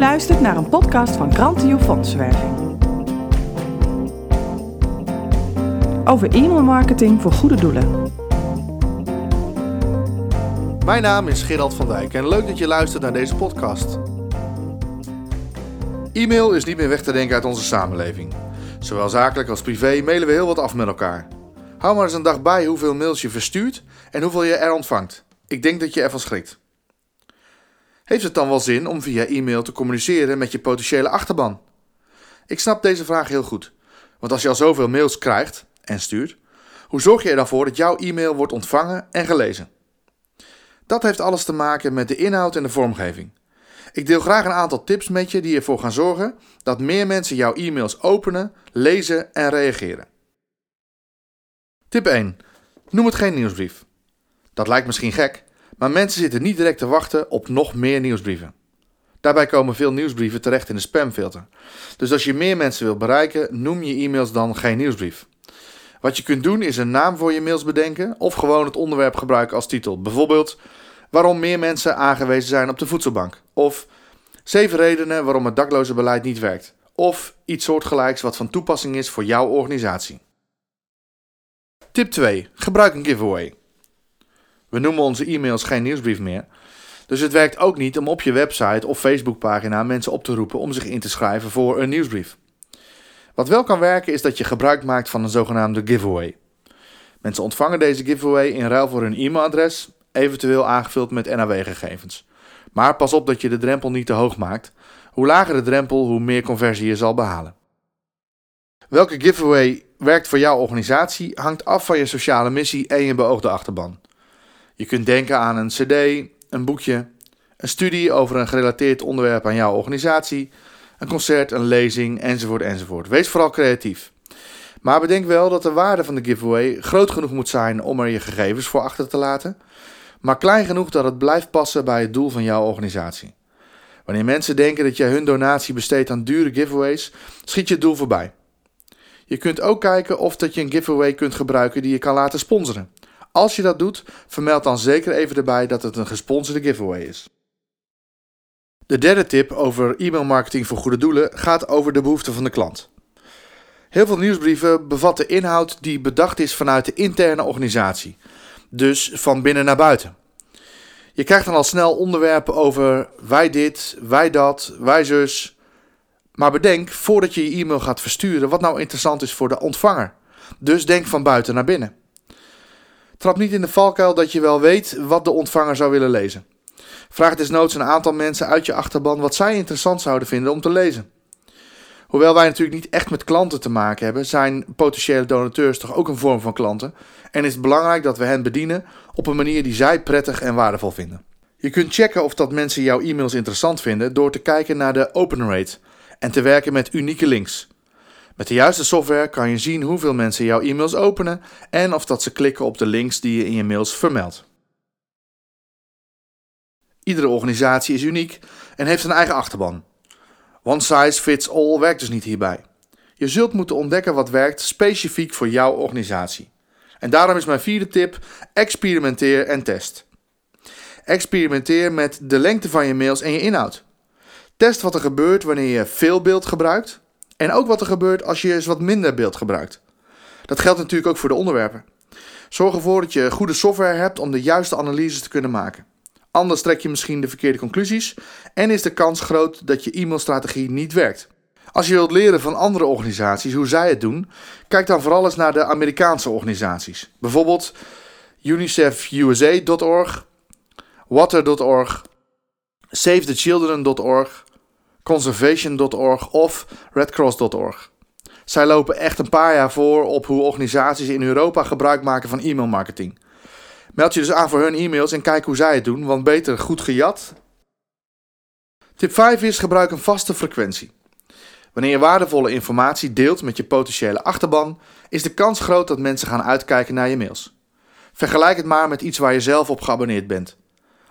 Luistert naar een podcast van Grantio Fondswerving. Over e-mailmarketing voor goede doelen. Mijn naam is Gerald van Dijk en leuk dat je luistert naar deze podcast. E-mail is niet meer weg te denken uit onze samenleving. Zowel zakelijk als privé mailen we heel wat af met elkaar. Hou maar eens een dag bij hoeveel mails je verstuurt en hoeveel je er ontvangt. Ik denk dat je ervan schrikt. Heeft het dan wel zin om via e-mail te communiceren met je potentiële achterban? Ik snap deze vraag heel goed. Want als je al zoveel mails krijgt en stuurt, hoe zorg je er dan voor dat jouw e-mail wordt ontvangen en gelezen? Dat heeft alles te maken met de inhoud en de vormgeving. Ik deel graag een aantal tips met je die ervoor gaan zorgen dat meer mensen jouw e-mails openen, lezen en reageren. Tip 1. Noem het geen nieuwsbrief. Dat lijkt misschien gek, maar mensen zitten niet direct te wachten op nog meer nieuwsbrieven. Daarbij komen veel nieuwsbrieven terecht in de spamfilter. Dus als je meer mensen wilt bereiken, noem je e-mails dan geen nieuwsbrief. Wat je kunt doen is een naam voor je mails bedenken of gewoon het onderwerp gebruiken als titel. Bijvoorbeeld waarom meer mensen aangewezen zijn op de voedselbank. Of zeven redenen waarom het dakloze beleid niet werkt. Of iets soortgelijks wat van toepassing is voor jouw organisatie. Tip 2. Gebruik een giveaway. We noemen onze e-mails geen nieuwsbrief meer. Dus het werkt ook niet om op je website of Facebookpagina mensen op te roepen om zich in te schrijven voor een nieuwsbrief. Wat wel kan werken is dat je gebruik maakt van een zogenaamde giveaway. Mensen ontvangen deze giveaway in ruil voor hun e-mailadres, eventueel aangevuld met NAW-gegevens. Maar pas op dat je de drempel niet te hoog maakt. Hoe lager de drempel, hoe meer conversie je zal behalen. Welke giveaway werkt voor jouw organisatie hangt af van je sociale missie en je beoogde achterban. Je kunt denken aan een CD, een boekje, een studie over een gerelateerd onderwerp aan jouw organisatie, een concert, een lezing, enzovoort, enzovoort. Wees vooral creatief. Maar bedenk wel dat de waarde van de giveaway groot genoeg moet zijn om er je gegevens voor achter te laten, maar klein genoeg dat het blijft passen bij het doel van jouw organisatie. Wanneer mensen denken dat jij hun donatie besteedt aan dure giveaways, schiet je het doel voorbij. Je kunt ook kijken of dat je een giveaway kunt gebruiken die je kan laten sponsoren. Als je dat doet, vermeld dan zeker even erbij dat het een gesponsorde giveaway is. De derde tip over e-mailmarketing voor goede doelen gaat over de behoeften van de klant. Heel veel nieuwsbrieven bevatten inhoud die bedacht is vanuit de interne organisatie, dus van binnen naar buiten. Je krijgt dan al snel onderwerpen over wij dit, wij dat, wij zus. Maar bedenk voordat je je e-mail gaat versturen wat nou interessant is voor de ontvanger. Dus denk van buiten naar binnen. Trap niet in de valkuil dat je wel weet wat de ontvanger zou willen lezen. Vraag desnoods een aantal mensen uit je achterban wat zij interessant zouden vinden om te lezen. Hoewel wij natuurlijk niet echt met klanten te maken hebben, zijn potentiële donateurs toch ook een vorm van klanten en is het belangrijk dat we hen bedienen op een manier die zij prettig en waardevol vinden. Je kunt checken of dat mensen jouw e-mails interessant vinden door te kijken naar de open rate en te werken met unieke links. Met de juiste software kan je zien hoeveel mensen jouw e-mails openen en of dat ze klikken op de links die je in je mails vermeldt. Iedere organisatie is uniek en heeft een eigen achterban. One size fits all werkt dus niet hierbij. Je zult moeten ontdekken wat werkt specifiek voor jouw organisatie. En daarom is mijn vierde tip: experimenteer en test. Experimenteer met de lengte van je mails en je inhoud. Test wat er gebeurt wanneer je veel beeld gebruikt en ook wat er gebeurt als je eens wat minder beeld gebruikt. Dat geldt natuurlijk ook voor de onderwerpen. Zorg ervoor dat je goede software hebt om de juiste analyses te kunnen maken. Anders trek je misschien de verkeerde conclusies en is de kans groot dat je e-mailstrategie niet werkt. Als je wilt leren van andere organisaties hoe zij het doen, kijk dan vooral eens naar de Amerikaanse organisaties. Bijvoorbeeld UNICEFUSA.org, Water.org, SaveTheChildren.org, Conservation.org of RedCross.org. Zij lopen echt een paar jaar voor op hoe organisaties in Europa gebruik maken van e-mailmarketing. Meld je dus aan voor hun e-mails en kijk hoe zij het doen, want beter goed gejat. Tip 5 is gebruik een vaste frequentie. Wanneer je waardevolle informatie deelt met je potentiële achterban, is de kans groot dat mensen gaan uitkijken naar je mails. Vergelijk het maar met iets waar je zelf op geabonneerd bent.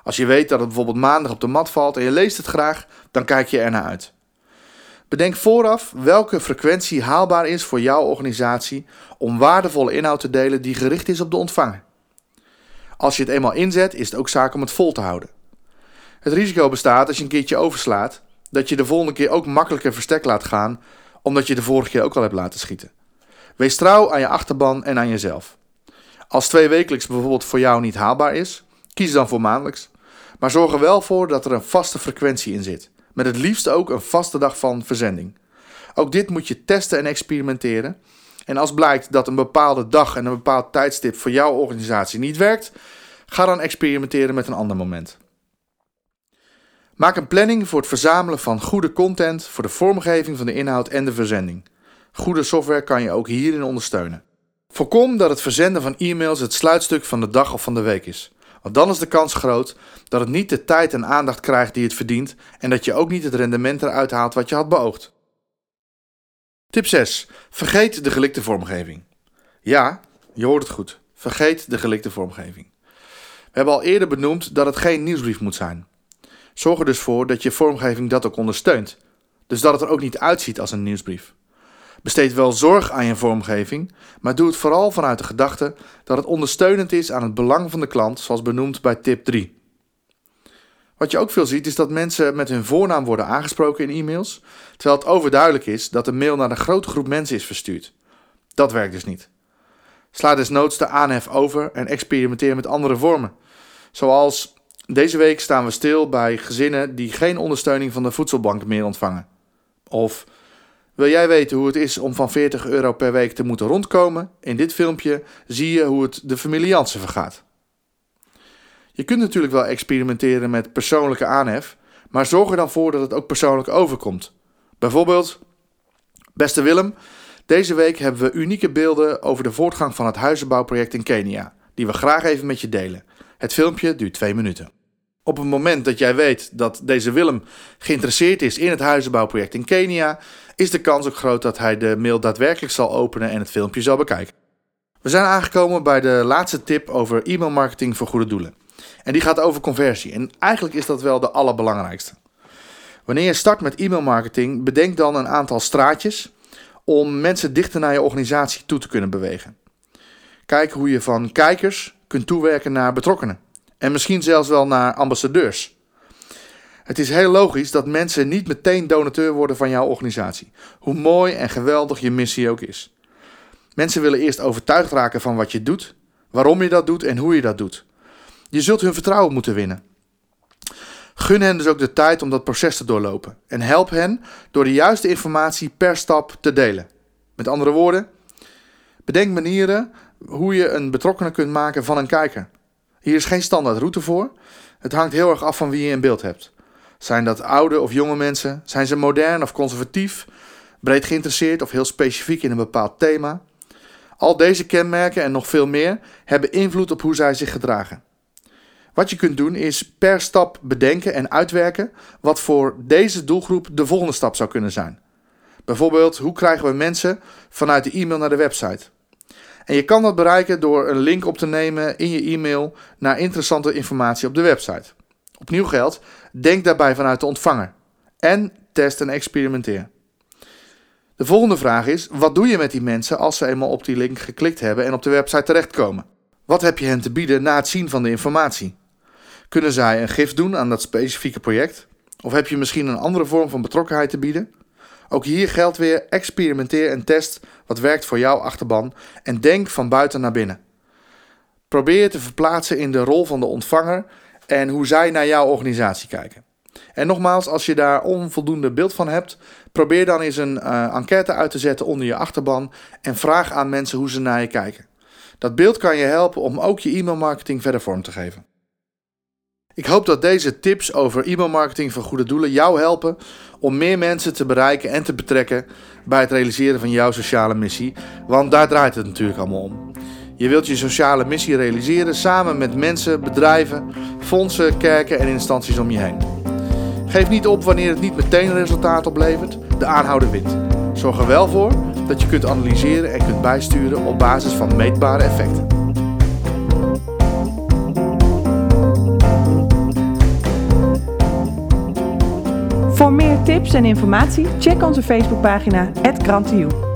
Als je weet dat het bijvoorbeeld maandag op de mat valt en je leest het graag, dan kijk je er naar uit. Bedenk vooraf welke frequentie haalbaar is voor jouw organisatie om waardevolle inhoud te delen die gericht is op de ontvanger. Als je het eenmaal inzet, is het ook zaak om het vol te houden. Het risico bestaat als je een keertje overslaat Dat je de volgende keer ook makkelijker verstek laat gaan, omdat je de vorige keer ook al hebt laten schieten. Wees trouw aan je achterban en aan jezelf. Als twee wekelijks bijvoorbeeld voor jou niet haalbaar is, kies dan voor maandelijks. Maar zorg er wel voor dat er een vaste frequentie in zit. Met het liefst ook een vaste dag van verzending. Ook dit moet je testen en experimenteren. En als blijkt dat een bepaalde dag en een bepaald tijdstip voor jouw organisatie niet werkt, ga dan experimenteren met een ander moment. Maak een planning voor het verzamelen van goede content voor de vormgeving van de inhoud en de verzending. Goede software kan je ook hierin ondersteunen. Voorkom dat het verzenden van e-mails het sluitstuk van de dag of van de week is. Want dan is de kans groot dat het niet de tijd en aandacht krijgt die het verdient en dat je ook niet het rendement eruit haalt wat je had beoogd. Tip 6. Vergeet de gelikte vormgeving. Ja, je hoort het goed. Vergeet de gelikte vormgeving. We hebben al eerder benoemd dat het geen nieuwsbrief moet zijn. Zorg er dus voor dat je vormgeving dat ook ondersteunt. Dus dat het er ook niet uitziet als een nieuwsbrief. Besteed wel zorg aan je vormgeving, maar doe het vooral vanuit de gedachte dat het ondersteunend is aan het belang van de klant, zoals benoemd bij tip 3. Wat je ook veel ziet is dat mensen met hun voornaam worden aangesproken in e-mails, terwijl het overduidelijk is dat de mail naar een grote groep mensen is verstuurd. Dat werkt dus niet. Sla desnoods de aanhef over en experimenteer met andere vormen. Zoals deze week staan we stil bij gezinnen die geen ondersteuning van de voedselbank meer ontvangen. Of wil jij weten hoe het is om van 40 euro per week te moeten rondkomen? In dit filmpje zie je hoe het de familie Jansen vergaat. Je kunt natuurlijk wel experimenteren met persoonlijke aanhef, maar zorg er dan voor dat het ook persoonlijk overkomt. Bijvoorbeeld, beste Willem, deze week hebben we unieke beelden over de voortgang van het huizenbouwproject in Kenia, die we graag even met je delen. Het filmpje duurt twee minuten. Op het moment dat jij weet dat deze Willem geïnteresseerd is in het huizenbouwproject in Kenia, is de kans ook groot dat hij de mail daadwerkelijk zal openen en het filmpje zal bekijken. We zijn aangekomen bij de laatste tip over e-mailmarketing voor goede doelen. En die gaat over conversie. En eigenlijk is dat wel de allerbelangrijkste. Wanneer je start met e-mailmarketing, bedenk dan een aantal straatjes om mensen dichter naar je organisatie toe te kunnen bewegen. Kijk hoe je van kijkers kunt toewerken naar betrokkenen. En misschien zelfs wel naar ambassadeurs. Het is heel logisch dat mensen niet meteen donateur worden van jouw organisatie, hoe mooi en geweldig je missie ook is. Mensen willen eerst overtuigd raken van wat je doet, waarom je dat doet en hoe je dat doet. Je zult hun vertrouwen moeten winnen. Gun hen dus ook de tijd om dat proces te doorlopen en help hen door de juiste informatie per stap te delen. Met andere woorden, bedenk manieren hoe je een betrokkenen kunt maken van een kijker. Hier is geen standaard route voor. Het hangt heel erg af van wie je in beeld hebt. Zijn dat oude of jonge mensen? Zijn ze modern of conservatief? Breed geïnteresseerd of heel specifiek in een bepaald thema? Al deze kenmerken en nog veel meer hebben invloed op hoe zij zich gedragen. Wat je kunt doen is per stap bedenken en uitwerken wat voor deze doelgroep de volgende stap zou kunnen zijn. Bijvoorbeeld, hoe krijgen we mensen vanuit de e-mail naar de website? En je kan dat bereiken door een link op te nemen in je e-mail naar interessante informatie op de website. Opnieuw geldt, denk daarbij vanuit de ontvanger. En test en experimenteer. De volgende vraag is: wat doe je met die mensen als ze eenmaal op die link geklikt hebben en op de website terechtkomen? Wat heb je hen te bieden na het zien van de informatie? Kunnen zij een gift doen aan dat specifieke project? Of heb je misschien een andere vorm van betrokkenheid te bieden? Ook hier geldt weer: experimenteer en test wat werkt voor jouw achterban en denk van buiten naar binnen. Probeer je te verplaatsen in de rol van de ontvanger en hoe zij naar jouw organisatie kijken. En nogmaals, als je daar onvoldoende beeld van hebt, probeer dan eens een uh, enquête uit te zetten onder je achterban en vraag aan mensen hoe ze naar je kijken. Dat beeld kan je helpen om ook je e-mailmarketing verder vorm te geven. Ik hoop dat deze tips over e-mailmarketing voor goede doelen jou helpen om meer mensen te bereiken en te betrekken bij het realiseren van jouw sociale missie, want daar draait het natuurlijk allemaal om. Je wilt je sociale missie realiseren samen met mensen, bedrijven, fondsen, kerken en instanties om je heen. Geef niet op wanneer het niet meteen resultaat oplevert, de aanhouder wint. Zorg er wel voor dat je kunt analyseren en kunt bijsturen op basis van meetbare effecten. Voor meer tips en informatie check onze Facebookpagina @granteu.